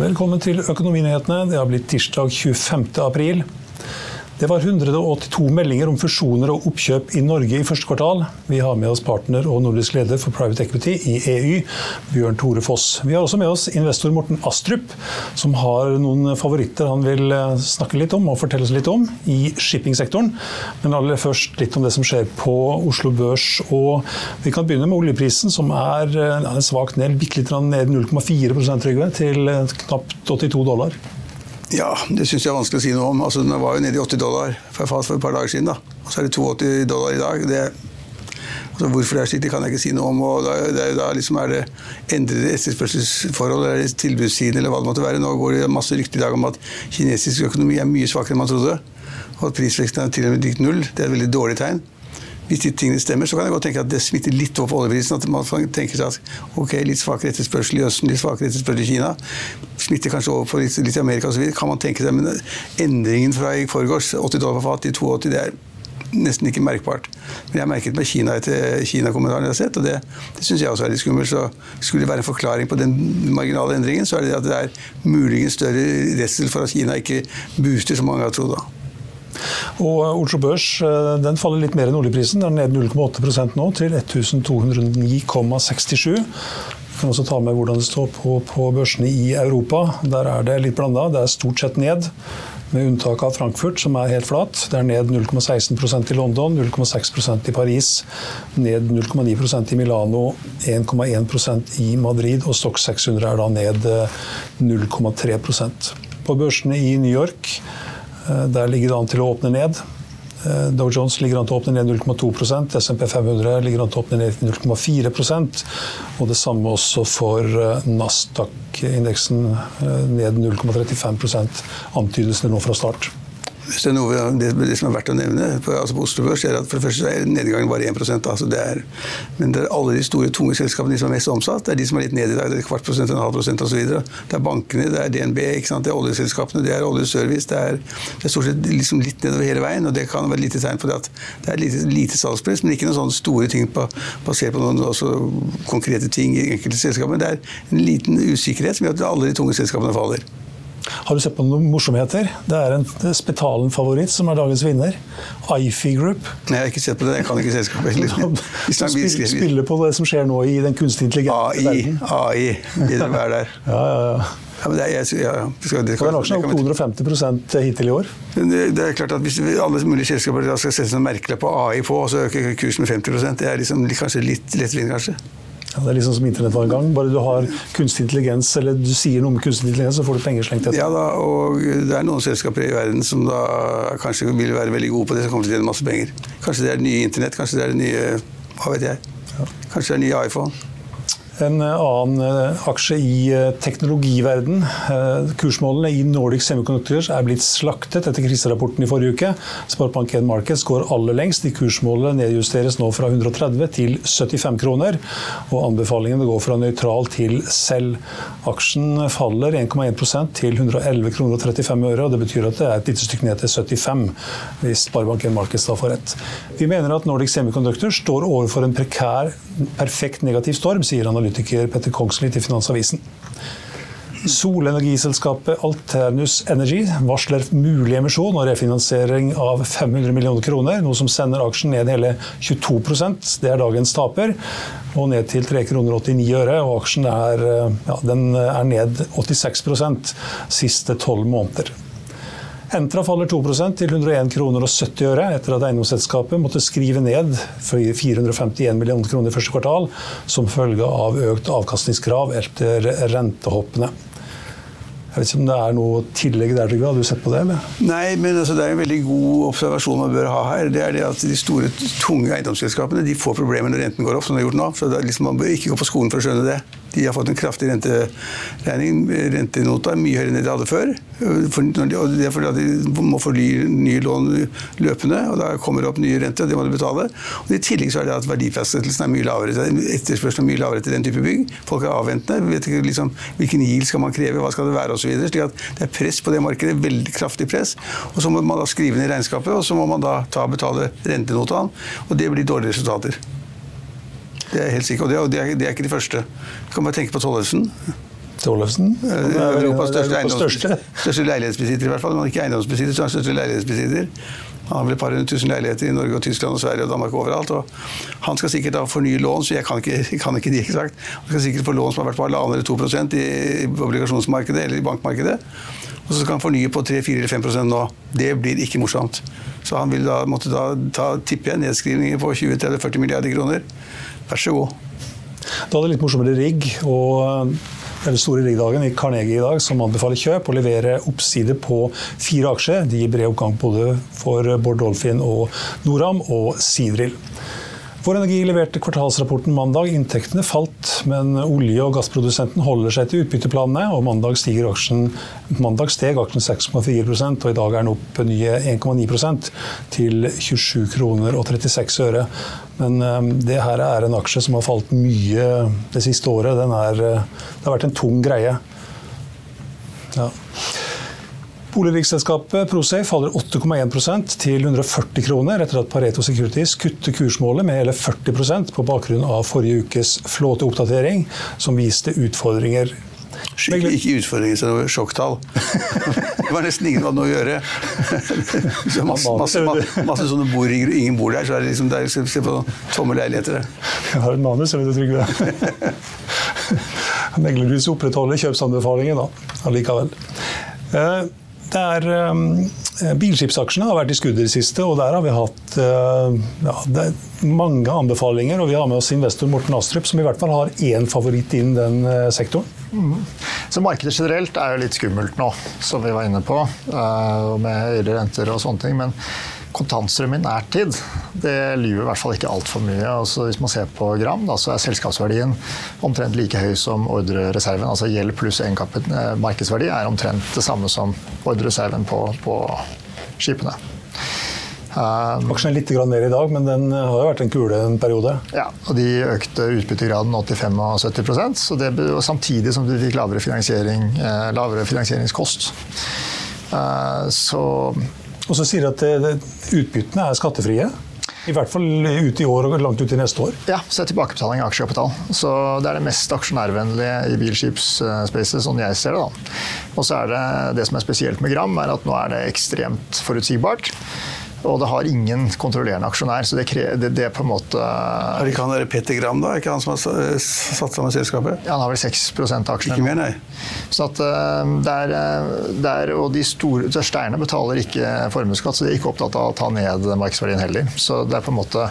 Velkommen til Økonominyhetene. Det har blitt tirsdag 25. april. Det var 182 meldinger om fusjoner og oppkjøp i Norge i første kvartal. Vi har med oss partner og nordisk leder for Private Equity i EU, Bjørn Tore Foss. Vi har også med oss investor Morten Astrup, som har noen favoritter han vil eh, snakke litt om og fortelle oss litt om i shippingsektoren. Men aller først litt om det som skjer på Oslo Børs. Og vi kan begynne med oljeprisen, som er eh, er svakt ned, bitte litt ned 0,4% Trygve, til eh, knapt 82 dollar. Ja, det syns jeg er vanskelig å si noe om. Altså, Den var jo nede i 80 dollar for fat for et par dager siden. da. Og så er det 82 dollar i dag. Det, altså, hvorfor det er slik, det kan jeg ikke si noe om. og da, det er, da liksom er det endrede etterspørselsforhold eller tilbudssiden eller hva det måtte være. Nå går det masse rykter i dag om at kinesisk økonomi er mye svakere enn man trodde. Og at prisveksten er til og med lik null. Det er et veldig dårlig tegn. Hvis de tingene stemmer, så kan jeg godt tenke at det smitter litt over på oljeprisen. At man tenker seg at ok, litt svakere etterspørsel i Østen, litt svakere etterspørsel i Kina. Smitter kanskje over på litt, litt i Amerika osv. Kan man tenke seg. Men endringen fra i forgårs, 80 dollar på fat til 82, det er nesten ikke merkbart. Men jeg har merket med Kina etter Kina-kommentaren jeg har sett, og det, det syns jeg også er litt skummelt. Så skulle det være en forklaring på den marginale endringen, så er det at det er muligens større redsel for at Kina ikke booster som mange har trodd. Og Oslo Børs eh, den faller litt mer enn oljeprisen. Den er ned 0,8% nå, til 1209,67. Vi kan også ta med hvordan det står på, på børsene i Europa. Der er det litt blanda. Det er stort sett ned. Med unntak av Frankfurt, som er helt flat. Det er ned 0,16% i London, 0,6% i Paris, ned 0,9% i Milano, 1,1% i Madrid, og Stock 600 er da ned eh, 0,3% På børsene i New York Eh, Der ligger det an til å åpne ned. Eh, Dow Jones ligger an til å åpne ned 0,2% SMP 500 ligger an til å åpne ned 0,4% Og det samme også for eh, Nasdaq-indeksen, ned 0,35% Antydelsene nå fra start. Hvis det, er noe, det, det som er verdt å nevne på, altså på Oslo Børs, er at for det første er nedgangen bare 1 altså det er, Men det er alle de store, tunge selskapene de som er mest omsatt. Det er de som er litt nede i dag. Det er kvart prosent, en halv prosent osv. Det er bankene, det er DNB, det er oljeselskapene, det er oljeservice. Det er, det er stort sett liksom litt nedover hele veien. og Det kan være et lite tegn på det at det er lite, lite salgspress, men ikke noen sånne store ting på, basert på noen også konkrete ting i enkelte selskaper. Det er en liten usikkerhet som gjør at alle de tunge selskapene faller. Har du sett på noen morsomheter? Det er en Spetalen-favoritt som er dagens vinner. IFI Group. Nei, jeg har ikke sett på det. Jeg kan ikke selskapet. Som spiller, spiller på det som skjer nå i den kunstig intelligente AI. verden. AI. Vil det være der? Ja, ja, ja. Ja, men det er, jeg, ja. Skal, det, den aksjen er opp 250 hittil i år. Det, det er klart at Hvis alle mulige selskaper skal sette seg merkelapp på AI på, og så øker kursen med 50% det er liksom kanskje litt lettvint, kanskje. Ja, det er liksom som internett var en gang. Bare du har kunstig intelligens, eller du sier noe om kunstig intelligens, så får du penger slengt etter. Ja da, og det er noen selskaper i verden som da kanskje vil være veldig gode på det, som kommer til å tjene masse penger. Kanskje det er det nye internett, kanskje det er det nye Hva vet jeg. Kanskje det er det nye iPhone. En eh, annen eh, aksje i eh, teknologiverden. Kursmålene i Nordic Semiconductors er blitt slaktet etter kriserapporten i forrige uke. Sparebank1 Markets går aller lengst. De kursmålene nedjusteres nå fra 130 til 75 kroner. Og anbefalingen går fra nøytral til selv. Aksjen faller 1,1% til 111 kroner og 35 øre. og Det betyr at det er et lite stykke ned til 75 hvis Sparebank1 Markets da får rett. Vi mener at Nordic Semiconductors står overfor en prekær, perfekt negativ storm, sier analytiker Petter Kongsli til Finansavisen. Solenergiselskapet Alternus Energy varsler mulig emisjon og refinansiering av 500 millioner kroner, noe som sender aksjen ned hele 22 Det er dagens taper, og ned til 3,89 kroner Og aksjen er, ja, er ned 86% siste tolv måneder. Entra faller 2% til 101 kroner og 70 øre etter at eiendomsselskapet måtte skrive ned 451 millioner kroner i første kvartal som følge av økt avkastningskrav etter rentehoppene. Jeg vet ikke om det er noe tillegg der, Trygve? Har du sett på det? eller? Nei, men altså, det er en veldig god observasjon man bør ha her. Det er det at De store, tunge eiendomsselskapene de får problemer når renten går opp, som de har gjort nå. Så liksom, Man bør ikke gå på skolen for å skjønne det. De har fått en kraftig renteregning. Rentenota er mye høyere enn de hadde før. det er fordi at de må fornye nye lån løpende, og da kommer det opp nye renter, og det må de betale. Og I tillegg så er det at verdifastsettelsen er mye lavere. Etterspørselen er mye lavere til den type bygg. Folk er avventende. Vi vet ikke liksom, Hvilken yield skal man kreve, hva skal det være osv. Slik at det er press på det markedet. Veldig kraftig press. Og så må man da skrive ned regnskapet, og så må man da ta og betale rentenotaen. Og det blir dårlige resultater. Det er helt sikkert. Og det er, det er, det er ikke de første. Kan bare tenke på Tollefsen. Tollefsen? Europas største, største. største leilighetsbesitter, i hvert fall. Men ikke eiendomsbesitter, så er han største leilighetsbesitter. Han har vel et par hundre tusen leiligheter i Norge, og Tyskland, og Sverige og Danmark overalt. og Han skal sikkert da fornye lån, så jeg kan ikke, kan ikke de eksakt. Han skal sikkert få lån som har vært på halvannen eller 2 i obligasjonsmarkedet eller i bankmarkedet. Og så skal han fornye på 3, 4 eller 5 prosent nå. Det blir ikke morsomt. Så han vil da måtte da ta, tippe nedskrivninger på 20-40 milliarder kroner. Vær så god. Du hadde litt morsommere rigg. og den store riggdagen i Carnegie i dag, som anbefaler kjøp og leverer oppside på fire aksjer. De gir bred oppgang både for Bård Dolphin og Noram og Sidril. Vår Energi leverte kvartalsrapporten mandag. Inntektene falt, men olje- og gassprodusenten holder seg til utbytteplanene. og Mandag, aksjen, mandag steg aksjen 6,4 og i dag er den opp nye 1,9% til 27 kroner og 36 øre. Men um, det her er en aksje som har falt mye det siste året. Er, uh, det har vært en tung greie. Ja. Boligriksselskapet Prosafe faller 8,1% til 140 kroner etter at Pareto Securities kutter kursmålet med hele 40% på bakgrunn av forrige ukes flåteoppdatering, som viste utfordringer. Skikkelig, ikke utfordringer, så det var sjokktall. Det var nesten ingen som hadde noe å gjøre. Så masse, masse, masse, masse sånne bordrigger, ingen bor der, så er det liksom der, se på tomme leiligheter. Jeg har et manus, jeg vet du, Trygve. Meglerhuset opprettholder kjøpsanbefalingen da, allikevel. Eh, det er, um, Bilskipsaksjene har vært i skuddet i det siste, og der har vi hatt uh, ja, mange anbefalinger. og Vi har med oss investor Morten Astrup, som i hvert fall har én favoritt innen den uh, sektoren. Mm. Så Markedet generelt er jo litt skummelt nå, som vi var inne på, med høyere renter og sånne ting. men kontantstrøm i nærtid, det lyver i hvert fall ikke altfor mye. Altså, hvis man ser på gram, da, så er selskapsverdien omtrent like høy som ordrereserven. Altså gjeld pluss markedsverdi er omtrent det samme som ordrereserven på, på skipene. Um, Aksjen er litt ned i dag, men den har jo vært en kule en periode. Ja, og De økte utbyttegraden 85 så det, samtidig som de fikk lavere, finansiering, eh, lavere finansieringskost. Uh, så og så sier de at utbyttene er skattefrie. I hvert fall ut i år og langt ut i neste år. Ja, så er tilbakebetaling av aksjekapital. Så Det er det mest aksjonærvennlige i bilskipsspacet, sånn jeg ser det. da. Og så er det det som er spesielt med Gram, er at nå er det ekstremt forutsigbart. Og det har ingen kontrollerende aksjonær. så det, det, det på en måte... Er det ikke han der Petter Gram, da? Er ikke han som har satt sammen selskapet? Han har vel 6 av aksjene. Ikke mer, nei. Så at eh, der, der, og de store største eierne betaler ikke formuesskatt, så de er ikke opptatt av å ta ned markedsverdien heller. Så det er på en måte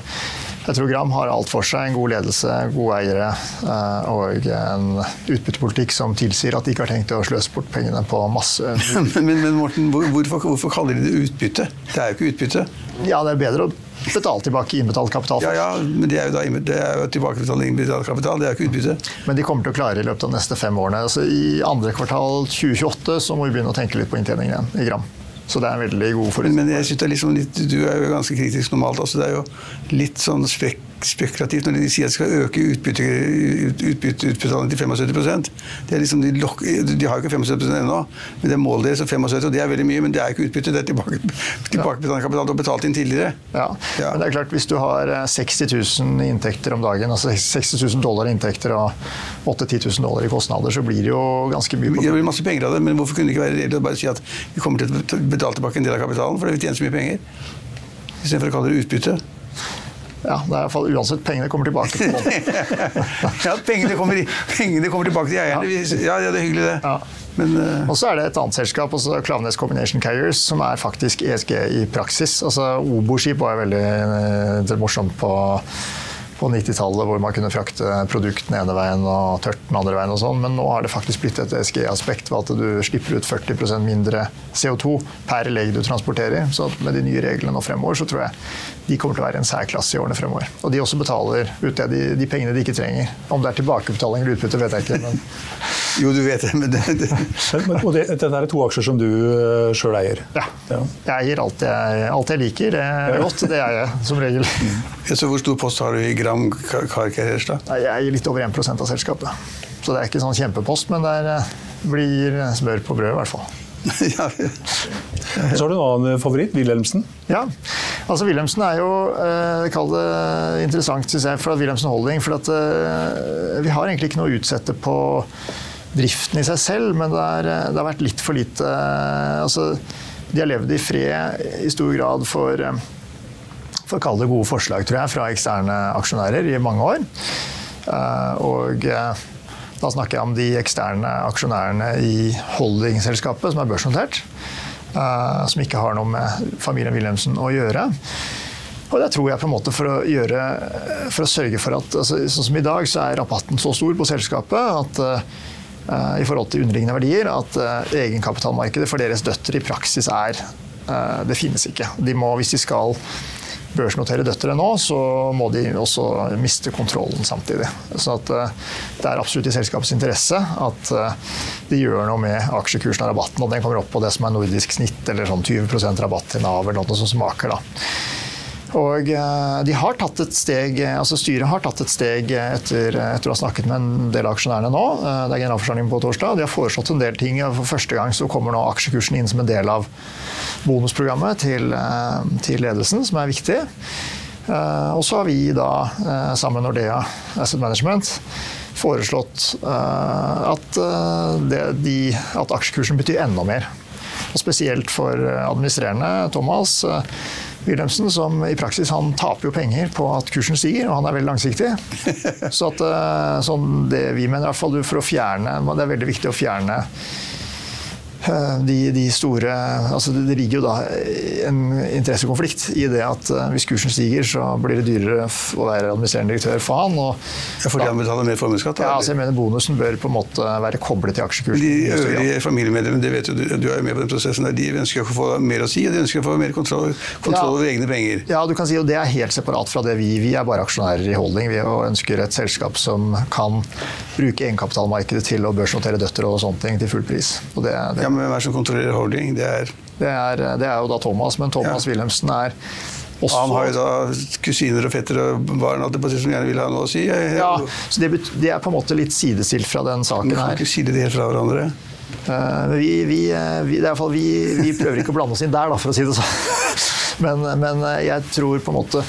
jeg tror Gram har alt for seg. En god ledelse, gode eiere eh, og en utbyttepolitikk som tilsier at de ikke har tenkt å sløse bort pengene på masse men, men, Morten, hvorfor, hvorfor, kaller de det utbytte? Det er jo ikke utbytte. Ja, det er bedre å betale tilbake innbetalt kapital. Ja, ja, men det er jo, da, det er jo tilbakebetaling innbetalt kapital, det er jo ikke utbytte. Men de kommer til å klare i løpet av de neste fem årene. Altså, I andre kvartal 2028 så må vi begynne å tenke litt på inntjeningen igjen i Gram. Så det er en veldig god forutsetning. Men jeg synes det er liksom litt, Du er jo ganske kritisk normalt. altså Det er jo litt sånn sprekk spekulativt når de sier at de skal øke utbytteutbetalingen ut- utbytte- til 75 det er liksom, de, lok, de har jo ikke 75 ennå, men det er målet deres er 75 og det er veldig mye. Men det er ikke utbytte, det er tilbake, tilbakebetaling kapital du har betalt inn tidligere. Ja. Ja. Men det er klart, hvis du har eh, 60 000 inntekter om dagen, altså 60 000 dollar i inntekter og 8000-10 000 dollar i kostnader, så blir det jo ganske mye. Det blir masse penger av det, men hvorfor kunne det ikke være reelt å bare si at vi kommer til å betale tilbake en del av kapitalen, for det har vi tjent så mye penger? Istedenfor å kalle det utbytte. Ja, det er i hvert fall uansett pengene kommer tilbake. til bånn. ja, pengene kommer, i- pengene kommer tilbake til eierne. Ja, ja, det er hyggelig, det. Ja. Men uh... Og så er det et annet selskap, også Klaveness Combination Carriers, som er faktisk ESG i praksis. Altså Obo-skip var veldig eh, morsomt på, på 90-tallet, hvor man kunne frakte produkt den ene veien og tørt den andre veien og sånn, men nå har det faktisk blitt et ESG-aspekt ved at du slipper ut 40% mindre CO2 per legg du transporterer. Så med de nye reglene nå fremover, så tror jeg de kommer til å være en særklasse i årene fremover. Og de også betaler ut de, de pengene de ikke trenger. Om det er tilbakebetaling eller utbytte, vet jeg ikke. men... jo, du vet det, men det, det Men, og det, dette er to aksjer som du uh, sjøl eier? Ja. Ja. Jeg eier alt jeg, alt jeg liker. Er godt. Det er jeg som regel. Så hvor stor post har du i Gram da? Jeg eier litt over 1 av selskapet. Så det er ikke sånn kjempepost, men det er, eh, blir smør på brød, i hvert fall. ja, Så har du en annen favoritt, Wilhelmsen. Ja, altså Wilhelmsen er jo eh, Kall det interessant, syns jeg, for Wilhelmsen Holding. For at, eh, vi har egentlig ikke noe å utsette på driften i seg selv, men det, er, eh, det har vært litt for lite eh, altså, De har levd i fred i stor grad for eh, for å kalle det gode forslag, tror jeg, fra eksterne aksjonærer i mange år. Og da snakker jeg om de eksterne aksjonærene i holdingselskapet, som er børsnotert. Som ikke har noe med familien Wilhelmsen å gjøre. Og det tror jeg på en måte for å, gjøre, for å sørge for at altså, Sånn som i dag, så er rabatten så stor på selskapet at i forhold til underliggende verdier at eh, egenkapitalmarkedet for deres døtre i praksis er eh, Det finnes ikke. De må, hvis de skal børsnotere døtre nå, så må de også miste kontrollen samtidig. Så eh, det er absolutt i selskapets interesse at eh, de gjør noe med aksjekursen og rabatten, og den kommer opp på det som er nordisk snitt, eller sånn 20% rabatt til Nav, eller noe som smaker. da. Og eh, de har tatt et steg, altså Styret har tatt et steg etter, etter å ha snakket med en del av aksjonærene nå. Eh, Det er generalforsamling på torsdag. De har foreslått en del ting. For første gang så kommer nå aksjekursen inn som en del av bonusprogrammet til, eh, til ledelsen, som er viktig. Eh, Og så har vi da, eh, sammen med Nordea Asset Management, foreslått eh, at, eh, de, at aksjekursen betyr enda mer. Og spesielt for administrerende Thomas eh, Wilhelmsen, som i praksis han taper jo penger på at kursen stiger, og han er veldig langsiktig. Så at, eh, sånn det vi mener, i hvert fall for å fjerne Det er veldig viktig å fjerne de, de store altså Det ligger jo da en interessekonflikt i det at eh, hvis kursen stiger, så blir det dyrere å være administrerende direktør for han. Og fordi han betaler mer formuesskatt? ja, altså jeg mener Bonusen bør på en måte være koblet til aksjekursen. De øvrige familiemedlemmene, det vet du, du er jo med på den prosessen der, de ønsker å få mer å si, og de ønsker å få mer kontroll, kontroll Ja. over egne penger. Ja, du kan si, og Det er helt separat fra det vi Vi er bare aksjonærer i holding. Vi ønsker et selskap som kan bruke egenkapitalmarkedet til å børsnotere døtre og sånne ting til full pris. Og det, det, Ja, men Hvem er det som kontrollerer holding? Det er, det, er, det er jo da Thomas, men Thomas Ja. Wilhelmsen er også han har jo da kusiner og fettere og barn alt det som gjerne vil ha noe å si. Ja, så det, det er på en måte litt sidestilt fra den saken her. kan ikke skille det helt fra hverandre. Uh, vi, vi, eh, vi, fall vi, vi prøver ikke å blande oss inn der, da, for å si det sånn. Men, men eh, jeg tror på en måte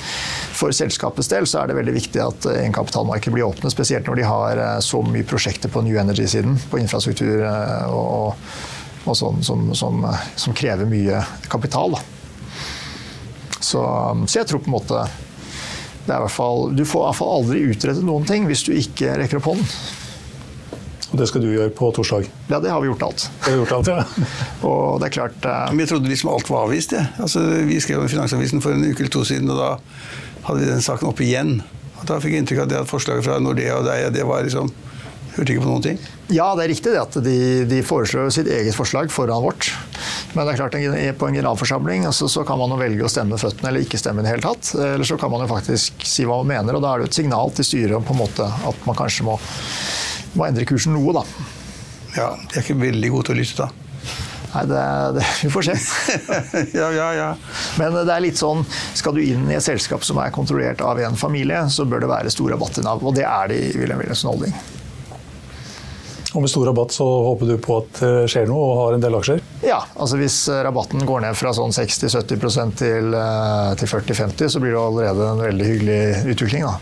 for selskapets del så er det veldig viktig at egenkapitalmarkedet blir åpnet, spesielt når de har så mye prosjekter på New Energy-siden, på infrastruktur og, og, og sånn som, som, eh, som krever mye kapital. Da. Så, så jeg tror på en måte det er i hvert fall, Du får i hvert fall aldri utrettet noen ting hvis du ikke rekker opp hånden. Og det skal du gjøre på torsdag. Ja, det har vi gjort alt. Det har gjort alt, ja. Og det er klart eh, Men jeg trodde liksom alt var avvist. Ja. Altså, vi skrev om Finansavisen for en uke eller to siden, og da hadde vi den saken oppe igjen. Og da fikk jeg inntrykk av at det at forslaget fra Nordea og deg, det var liksom Hørte ikke på noen ting. Ja, det er riktig det at de, de foreslår sitt eget forslag foran vårt. Men det er klart, på en generalforsamling altså, så kan man velge å stemme med føttene eller ikke stemme i det hele tatt. Eller så kan man jo faktisk si hva man mener, og da er det et signal til styret om på en måte at man kanskje må, må endre kursen noe, da. Ja, De er ikke veldig gode til å lytte, da. Nei, det, det, vi får se. ja, ja, ja. Men det er litt sånn, skal du inn i et selskap som er kontrollert av en familie, så bør det være stor rabatt i Nav. Og det er det i Wilhelm Wilhelmsen Holding. Og med stor rabatt så håper du på at det skjer noe og har en del aksjer? Ja, altså hvis rabatten går ned fra sånn 60-70% til, eh, til 40-50, så blir det allerede en veldig hyggelig utvikling. da.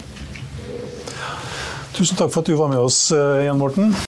Tusen takk for at du var med oss Jan igjen, Morten.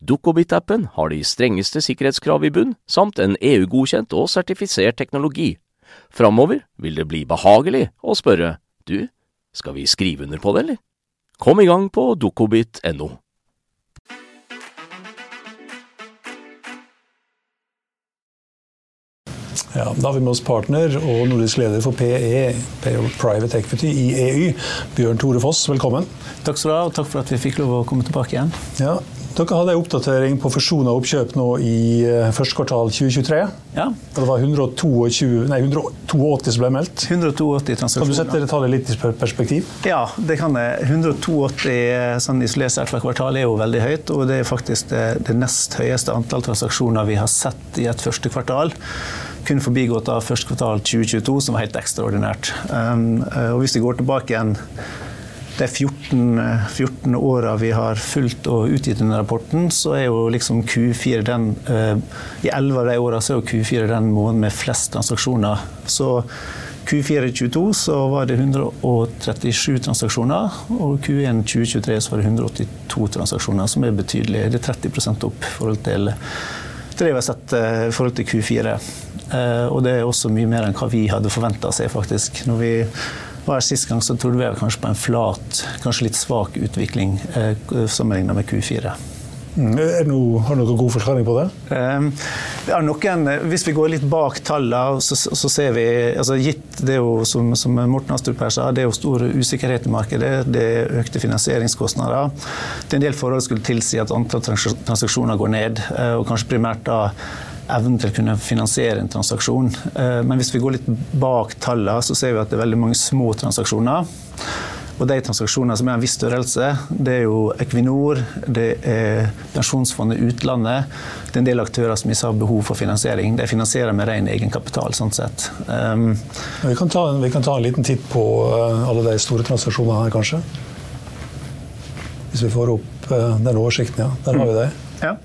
Dukkobit-appen har de strengeste sikkerhetskrav i bunn, samt en EU-godkjent og sertifisert teknologi. Framover vil det bli behagelig å spørre du, skal vi skrive under på det, eller? Kom i gang på dukkobit.no. Ja, da har vi med oss partner og nordisk leder for PE, Private Equity i EU, Bjørn Tore Foss. Velkommen. Takk skal du ha, og takk for at vi fikk lov å komme tilbake igjen. Ja, dere hadde en oppdatering på fusjon og oppkjøp nå i eh, første kvartal 2023. Ja. Det var 122, nei, 182 som ble meldt. 182 transaksjoner. Kan du sette tallet litt i perspektiv? Ja, det kan jeg. 182 sånn isolert sett hvert kvartal er jo veldig høyt. Og det er faktisk det, det nest høyeste antall transaksjoner vi har sett i et første kvartal kun forbigått av første kvartal 2022, som var helt ekstraordinært. Um, og hvis vi går tilbake igjen de 14, 14 åra vi har fulgt og utgitt denne rapporten, så er jo liksom Q4 den uh, I 11 av de åra er jo Q4 den måneden med flest transaksjoner. Så Q4 2022 så var det 137 transaksjoner, og Q1 2023 så var det 182 transaksjoner, som er betydelig. Det er 30 opp i forhold til det vi har sett i forhold til Q4. Og det er også mye mer enn hva vi hadde forventa seg, faktisk. Når vi var her sist gang, så trodde vi kanskje på en flat, kanskje litt svak utvikling sammenlignet med Q4. Er noe, har noen god forklaring på det? Ja, noen, hvis vi går litt bak tallene, så, så ser vi altså Gitt det jo, som, som Morten Astrup her sa, det er jo stor usikkerhet i markedet. Det er økte finansieringskostnader. Det er en del forhold skulle tilsi at antall transaksjoner går ned, og kanskje primært da evnen til å kunne finansiere en transaksjon. Men hvis vi går litt bak tallene, så ser vi at det er veldig mange små transaksjoner. Og de transaksjonene som er av en viss størrelse, det er jo Equinor, det er Pensjonsfondet utlandet. Det er en del aktører som ikke har behov for finansiering. De finansierer med ren egenkapital. sånn sett. Um, vi, kan ta, vi, kan ta, en liten titt på alle de store transaksjonene her, kanskje. Hvis vi får opp den oversikten, ja. Der har vi det. Ja.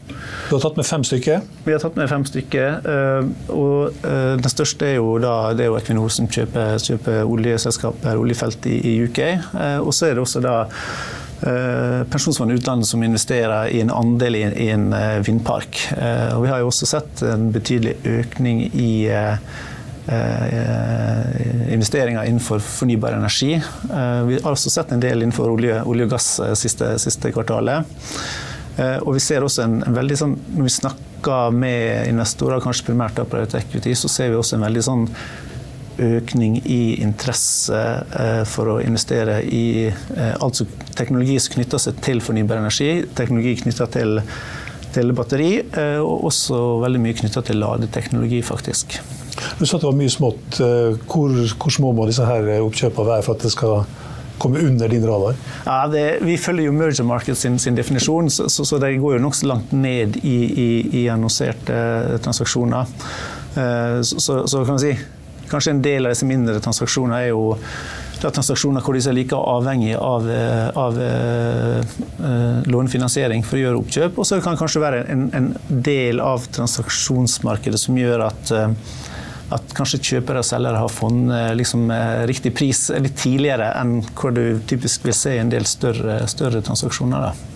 Du har tatt med fem stykker? Vi har tatt med fem stykker. Og den største er jo, da, det er jo Equinor som kjøper, kjøper oljeselskaper, oljefelt i, i UK. Og så er det også da Pensjonsfondet utlandet som investerer i en andel i, i en vindpark. Og vi har jo også sett en betydelig økning i investeringer innenfor fornybar energi. Vi har også sett en del innenfor olje, olje og gass siste, siste kvartalet. Og vi ser også en, en veldig sånn, Når vi snakker med investorer, kanskje primært på equity, så ser vi også en veldig sånn økning i interesse eh, for å investere i eh, altså teknologi som knytter seg til fornybar energi, teknologi knytta til, til, batteri, eh, og også veldig mye knytta til ladeteknologi, faktisk. Du sa at det var mye smått. Hvor, hvor små må disse her oppkjøpene være for at det skal komme under din radar? Ja, det, vi følger jo Merger Market sin, sin definisjon, så, så, så, det går jo nokså langt ned i, i, i annonserte transaksjoner. Så, så, kan man si Kanskje en del av disse mindre transaksjonene er jo er transaksjoner hvor de er like avhengig av, eh, av uh, lånefinansiering for å gjøre oppkjøp. Og så kan det kanskje være en, en, del av transaksjonsmarkedet som gjør at, uh, at kanskje kjøpere og selgere har funnet liksom, riktig pris litt tidligere enn hvor du typisk vil se i en del større, større transaksjoner. Da.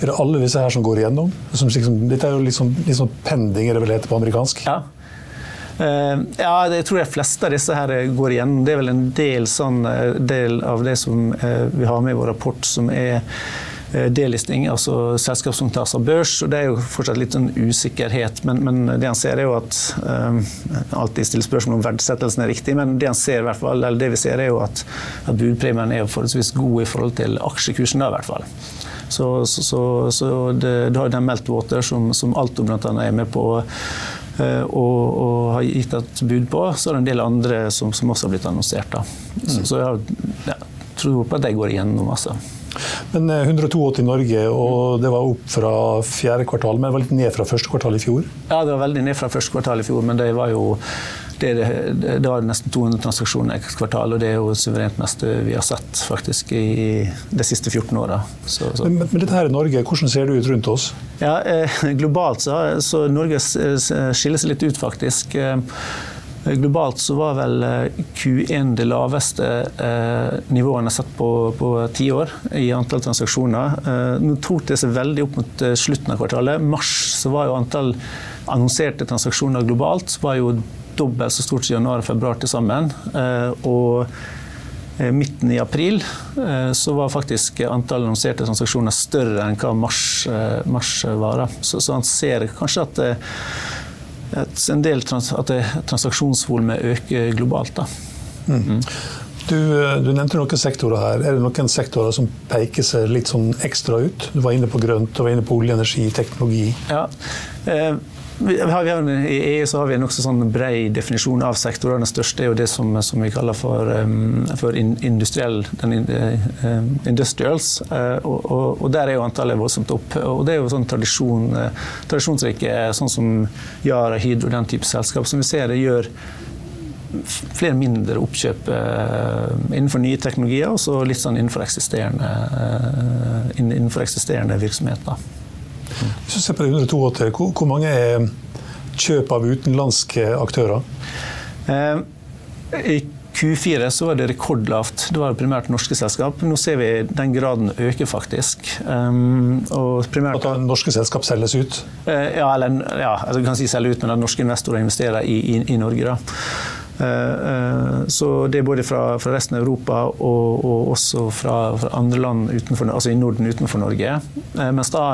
Er det alle disse her som går igjennom? Som, liksom, dette er jo litt sånn, litt sånn pending, er vel heter på amerikansk? Ja. Uh, ja, jeg tror de fleste av disse her går igjennom. Det er vel en del, sånn, eh, del av det som uh, vi har med i vår rapport, som er delisting, altså selskap som tas av børs. og Det er jo fortsatt litt sånn usikkerhet, men, men det han ser er jo at um, Alltid stiller spørsmål om verdsettelsen er riktig, men det han ser i hvert fall, eller det vi ser er jo at, at budpremien er forholdsvis god i forhold til aksjekursen. da i hvert fall. Så, så, så, så det, det har den Meltwater, som, som Alto bl.a. er med på Eh, og, og, har gitt et bud på. Så er det en del andre som, som også har blitt annonsert. Da. Så, mm. så jeg ja, tror på at det går igjennom. Altså. Men 182 eh, i Norge, og det var opp fra fjerde kvartal, men det var litt ned fra første kvartal i fjor? Ja, det var veldig ned fra første kvartal i fjor, men det var jo det, det, det, var nesten 200 transaksjoner i kvartal, og det er jo suverent meste vi har sett faktisk i de siste 14 åra. Men, men, dette her i Norge, hvordan ser det ut rundt oss? Ja, eh, Globalt så, så Norge skiller seg litt ut, faktisk. Eh, globalt så var vel eh, Q1 det laveste eh, nivået en har sett på, ti år i antall transaksjoner. Eh, nå tok det seg veldig opp mot slutten av kvartalet. Mars så var jo antall annonserte transaksjoner globalt var jo dobbelt så stort som januar og februar til sammen. Og midten i april så var faktisk antall annonserte transaksjoner større enn hva mars, mars var. Så, så, han ser kanskje at en del trans, at transaksjonsvolumet øker globalt. Da. Mm. Du, du, nevnte noen sektorer her. Er det noen sektorer som peker seg litt sånn ekstra ut? Du var inne på grønt, du var inne på olje, energi, teknologi. Ja. Eh, I EU har vi en nokså sånn bred definisjon av sektorer. Den største er jo det som, som vi kaller for, um, for industriell, uh, industrials. Uh, og, og, der er jo antallet voldsomt opp. Og det er jo sånn tradisjon, uh, tradisjonsrike, sånn som Yara, Hydro, den type selskap, som vi ser det gjør flere mindre oppkjøp innenfor nye teknologier, og så litt sånn innenfor eksisterende, innenfor eksisterende virksomheter. Hvis du ser på det 182, hvor, mange er kjøp av utenlandske aktører? Eh, I Q4 så var det rekordlavt. Det var primært norske selskap. Nå ser vi den graden øker faktisk. Um, primært, at norske selskap selges ut? Uh, ja, eller ja, altså, du kan si selge ut, men at norske investorer investerer i, i, i Norge. da. Så det er både fra, fra, resten av Europa og, og også fra, fra, andre land utenfor, altså i Norden utenfor Norge. mens da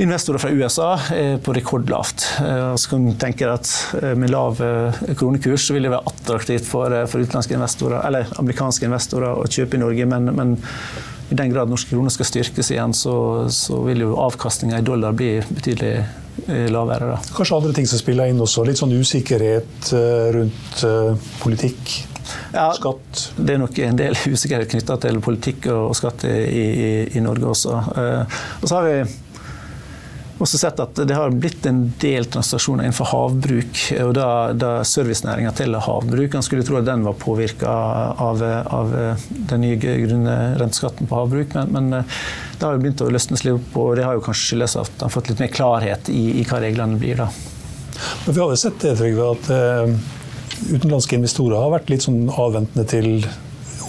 investorer fra USA er på rekordlavt. Eh, så kan tenke at eh, Med lav eh, kronekurs så vil det være attraktivt for, for utenlandske investorer, eller amerikanske investorer å kjøpe i Norge. men, men i den grad norske kroner skal styrkes igjen, så, så vil jo avkastninga i dollar bli betydelig lavere. Da. Kanskje andre ting som spiller inn også? Litt sånn usikkerhet rundt politikk? Ja, skatt? Det er nok en del usikkerhet knytta til politikk og skatt i, i, i Norge også. Og så har vi også sett at det har blitt en del transaksjoner innenfor havbruk. og Da, da servicenæringa til havbruk. en skulle tro at den var påvirka av, av, den nye grunne renteskatten på havbruk, men, men eh, det har jo begynt å løsnes litt opp, og det har jo kanskje skyldes at en har fått litt mer klarhet i, i hva reglene blir. da. Men Vi har jo sett det, Trygve, at uh, utenlandske investorer har vært litt sånn avventende til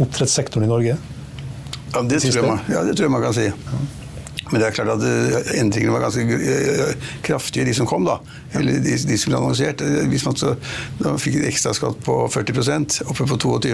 oppdrettssektoren i Norge? Ja, det tror, jeg man, ja, det tror jeg man kan si. Men det er klart at eh, endringene var ganske eh, kraftige, de som kom. da. Eller de, de som ble annonsert. Eh, Hvis man så, da fikk en ekstraskatt på 40% oppe på 22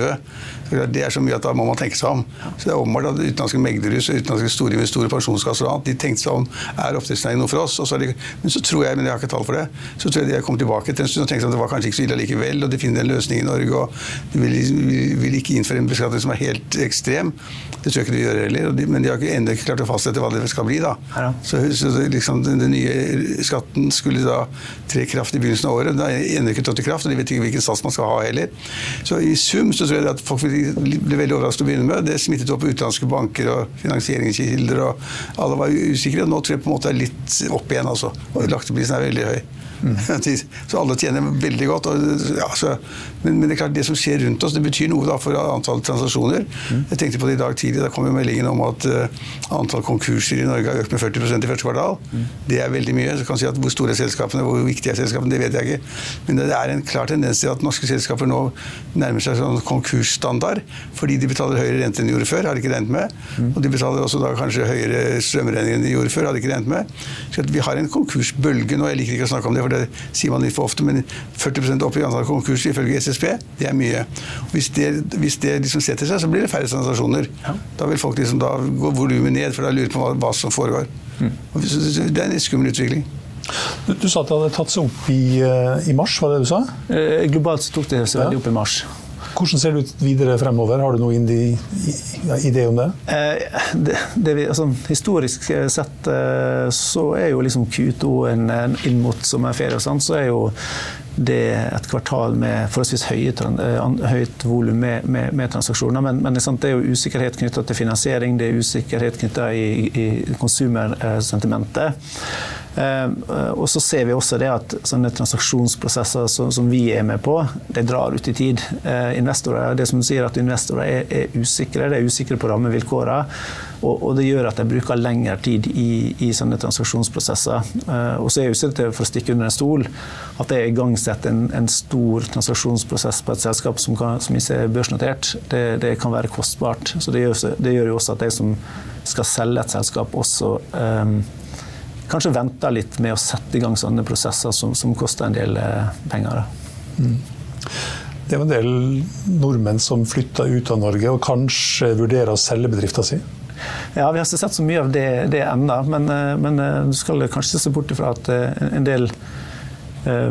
så Det er så mye at da må man tenke seg om. Så det er åpenbart at Utenlandske meglerhus og utenlandske store investorer, pensjonskasser og annet, de tenkte seg om er oppdrettsnæringen noe for oss. De, men så tror jeg, men jeg har ikke tall for det, så tror jeg de har kommet tilbake til en stund og tenkt at det var kanskje ikke så ille likevel, og de finner en løsning i Norge. og De vil, vil, vil ikke innføre en beskatning som er helt ekstrem. Det tror jeg ikke de gjør heller. De, men de har ennå ikke klart å fastsette hva det skal bli. da. Så, så liksom, den, den nye skatten skulle da tre i kraft i begynnelsen av året. Den er ennå ikke trådt i kraft, og de vet ikke hvilken sats man skal ha heller. Så i sum så tror jeg at folk ble veldig overrasket å begynne med. Det smittet opp utenlandske banker og finansieringskilder, og alle var usikre. Nå tror jeg på en måte er litt opp igjen, altså. Og lakseprisen er veldig høy. Mm. Så alle tjener veldig godt. Og, ja, så, men, men, det er klart det som skjer rundt oss, det betyr noe da, for antall transaksjoner. Mm. Jeg tenkte på det i dag tidlig. Da kom jo meldingen om at uh, antall konkurser i Norge har økt med 40% i første kvartal. Mm. Det er veldig mye. Så kan si at Hvor store er selskapene, hvor viktige er selskapene, det vet jeg ikke. Men det er en klar tendens til at norske selskaper nå nærmer seg sånn konkursstandard. Fordi de betaler høyere rente enn de gjorde før, har de ikke regnet med. Og de betaler også da kanskje høyere strømregninger enn de gjorde før, har de ikke regnet med. Så vi har en konkursbølge nå. Jeg liker ikke å snakke om det for det sier man litt for ofte, men 40% opp i antall konkurser ifølge SSB, det er mye. Hvis det, hvis det liksom setter seg, så blir det færre transaksjoner. Ja. Da vil folk liksom da gå volumet ned, for da lurer på hva, hva som foregår. Mm. Det er en skummel utvikling. Du, du, sa at det hadde tatt seg opp i, i mars, var det du sa? Eh, globalt tok det seg veldig opp i mars. Hvordan ser det ut videre fremover? Har du noen idé om det? Eh, det, det altså, historisk sett eh, så er jo liksom Q2 en, en inn mot sommerferie, sånn, så er jo det et kvartal med forholdsvis høye, høyt volum med, med, med, transaksjoner. Men, men det er jo usikkerhet knytta til finansiering, det er usikkerhet knytta i, i konsumersentimentet. Uh, og så ser vi også det at sånne transaksjonsprosesser som, vi er med på, de drar ut i tid. Uh, investorer, det som sier at investorer er, er usikre, de er usikre på rammevilkårene. Og, og, det gjør at de bruker lengre tid i, i sånne transaksjonsprosesser. Uh, og så er det ikke for å stikke under en stol at det er igangsatt en, en stor transaksjonsprosess på et selskap som, kan, som ikke er børsnotert. Det, det, kan være kostbart. Så det gjør, det gjør, jo også at de som skal selge et selskap, også um, kanskje venter litt med å sette i gang sånne prosesser som, som koster en del eh, penger. Mm. Det er en del nordmenn som flytter ut av Norge og kanskje vurderer å selge bedriften sin? Ja, Vi har ikke sett så mye av det, det ennå, men, eh, men, eh, du skal kanskje se bort ifra at en del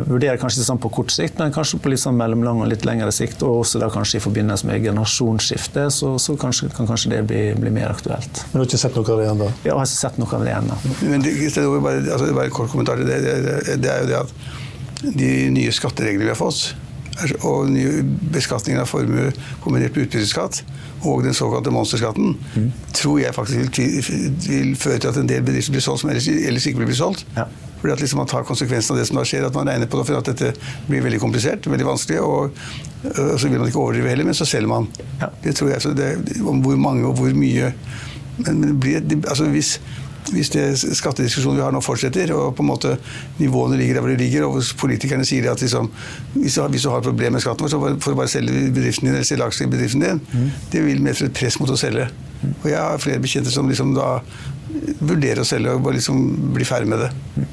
vurderer kanskje sånn på kort sikt, men kanskje på litt sånn mellomlang og litt lengre sikt. Og også da kanskje i forbindelse med generasjonsskifte, så, så kanskje, kan kanskje det bli, bli, mer aktuelt. Men du har ikke sett noe av det ennå? Ja, jeg har ikke sett noe av det ennå. Men det, bare, altså, bare en kort kommentar til det. Det, det. det, er jo det at de nye skattereglene vi har fått, og nye beskatningen av formue kombinert med utbytteskatt, og den såkalte monsterskatten, mm. tror jeg faktisk vil, vil, føre til at en del bedrifter blir solgt som ellers, ellers ikke blir solgt. Ja. Fordi at liksom man tar konsekvensen av det som da skjer, at man regner på det for at dette blir veldig komplisert, veldig vanskelig, og, og så vil man ikke overdrive heller, men så selger man. Ja. Det tror jeg. Så det, om hvor mange og hvor mye Men, men blir, altså hvis, hvis det skattediskusjonen vi har nå fortsetter, og på en måte nivåene ligger der hvor de ligger, og politikerne sier at liksom, hvis, du, hvis, du, har et problem med skatten vår, så får du bare selge bedriften din eller selge aksjer i bedriften din, mm. det vil medføre et press mot å selge. Mm. Og jeg har flere bekjente som liksom da vurderer å selge og bare liksom blir ferdig med det.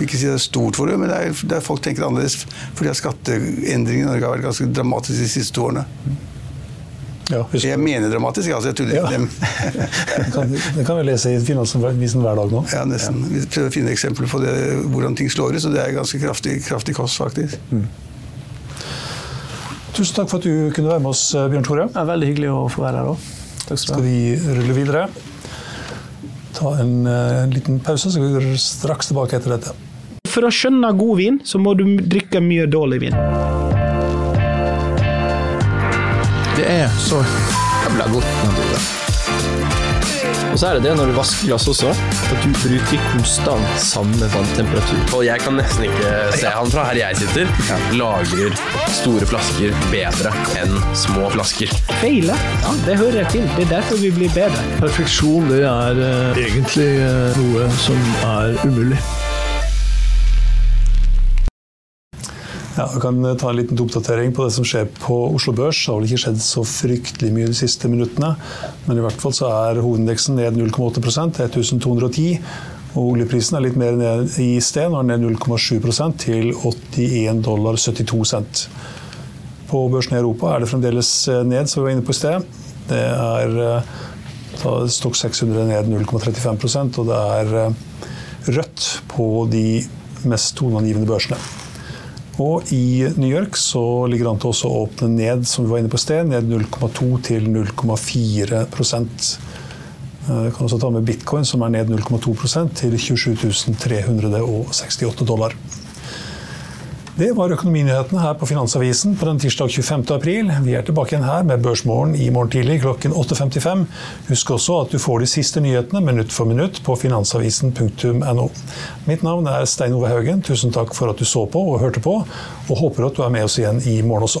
Ikke si det er stort for det, men det er, det er folk tenker annerledes. Fordi skatteendringene i Norge har vært ganske dramatiske de siste to årene. Ja, jeg mener dramatisk, altså. Jeg tuller ikke. Ja. det, kan, det kan vi lese i Finansavisen hver dag nå. Ja, nesten. Vi prøver å finne eksempler på det, hvordan ting slår ut, så det er ganske kraftig, kraftig kost, faktisk. Mm. Tusen takk for at du kunne være med oss, Bjørn Tore. Det er veldig hyggelig å få være her òg. Skal vi rulle videre? Ta en en liten pause, så vi går straks tilbake etter dette. For å skjønne god vin, så må du drikke mye dårlig vin. Det er så jævla godt naturlig. Og så er det det når du vasker glass også, at du bruker konstant samme vanntemperatur. Og jeg kan nesten ikke se han fra her jeg sitter. Lagrer store flasker bedre enn små flasker. Feile? Ja, det hører jeg til. Det er derfor vi blir bedre. Perfeksjon, det er uh, egentlig uh, noe som er umulig. Ja, Jeg kan ta en liten oppdatering på det som skjer på Oslo Børs. Det har vel ikke skjedd så fryktelig mye de siste minuttene. Men i hvert fall så er hovedindeksen ned 0,8% 1210. Og oljeprisen er litt mer ned i sted, nå er den ned 0,7 til 81 dollar 72 cent. På børsen i Europa er det fremdeles ned, som vi var inne på i sted. Det er Stokk 600 ned 0,35% og det er rødt på de mest toneangivende børsene. Og i New York så ligger det an til å åpne ned, som vi var inne på sted, ned 0,2 til 0,4 Vi kan også ta med bitcoin, som er ned 0,2% til 27 368 dollar. Det var økonominyhetene her på Finansavisen på den tirsdag 25. april. Vi er tilbake igjen her med Børsmorgen i morgen tidlig klokken 8.55. Husk også at du får de siste nyhetene minutt for minutt på finansavisen.no. Mitt navn er Stein Ove Haugen. Tusen takk for at du så på og hørte på, og håper at du er med oss igjen i morgen også.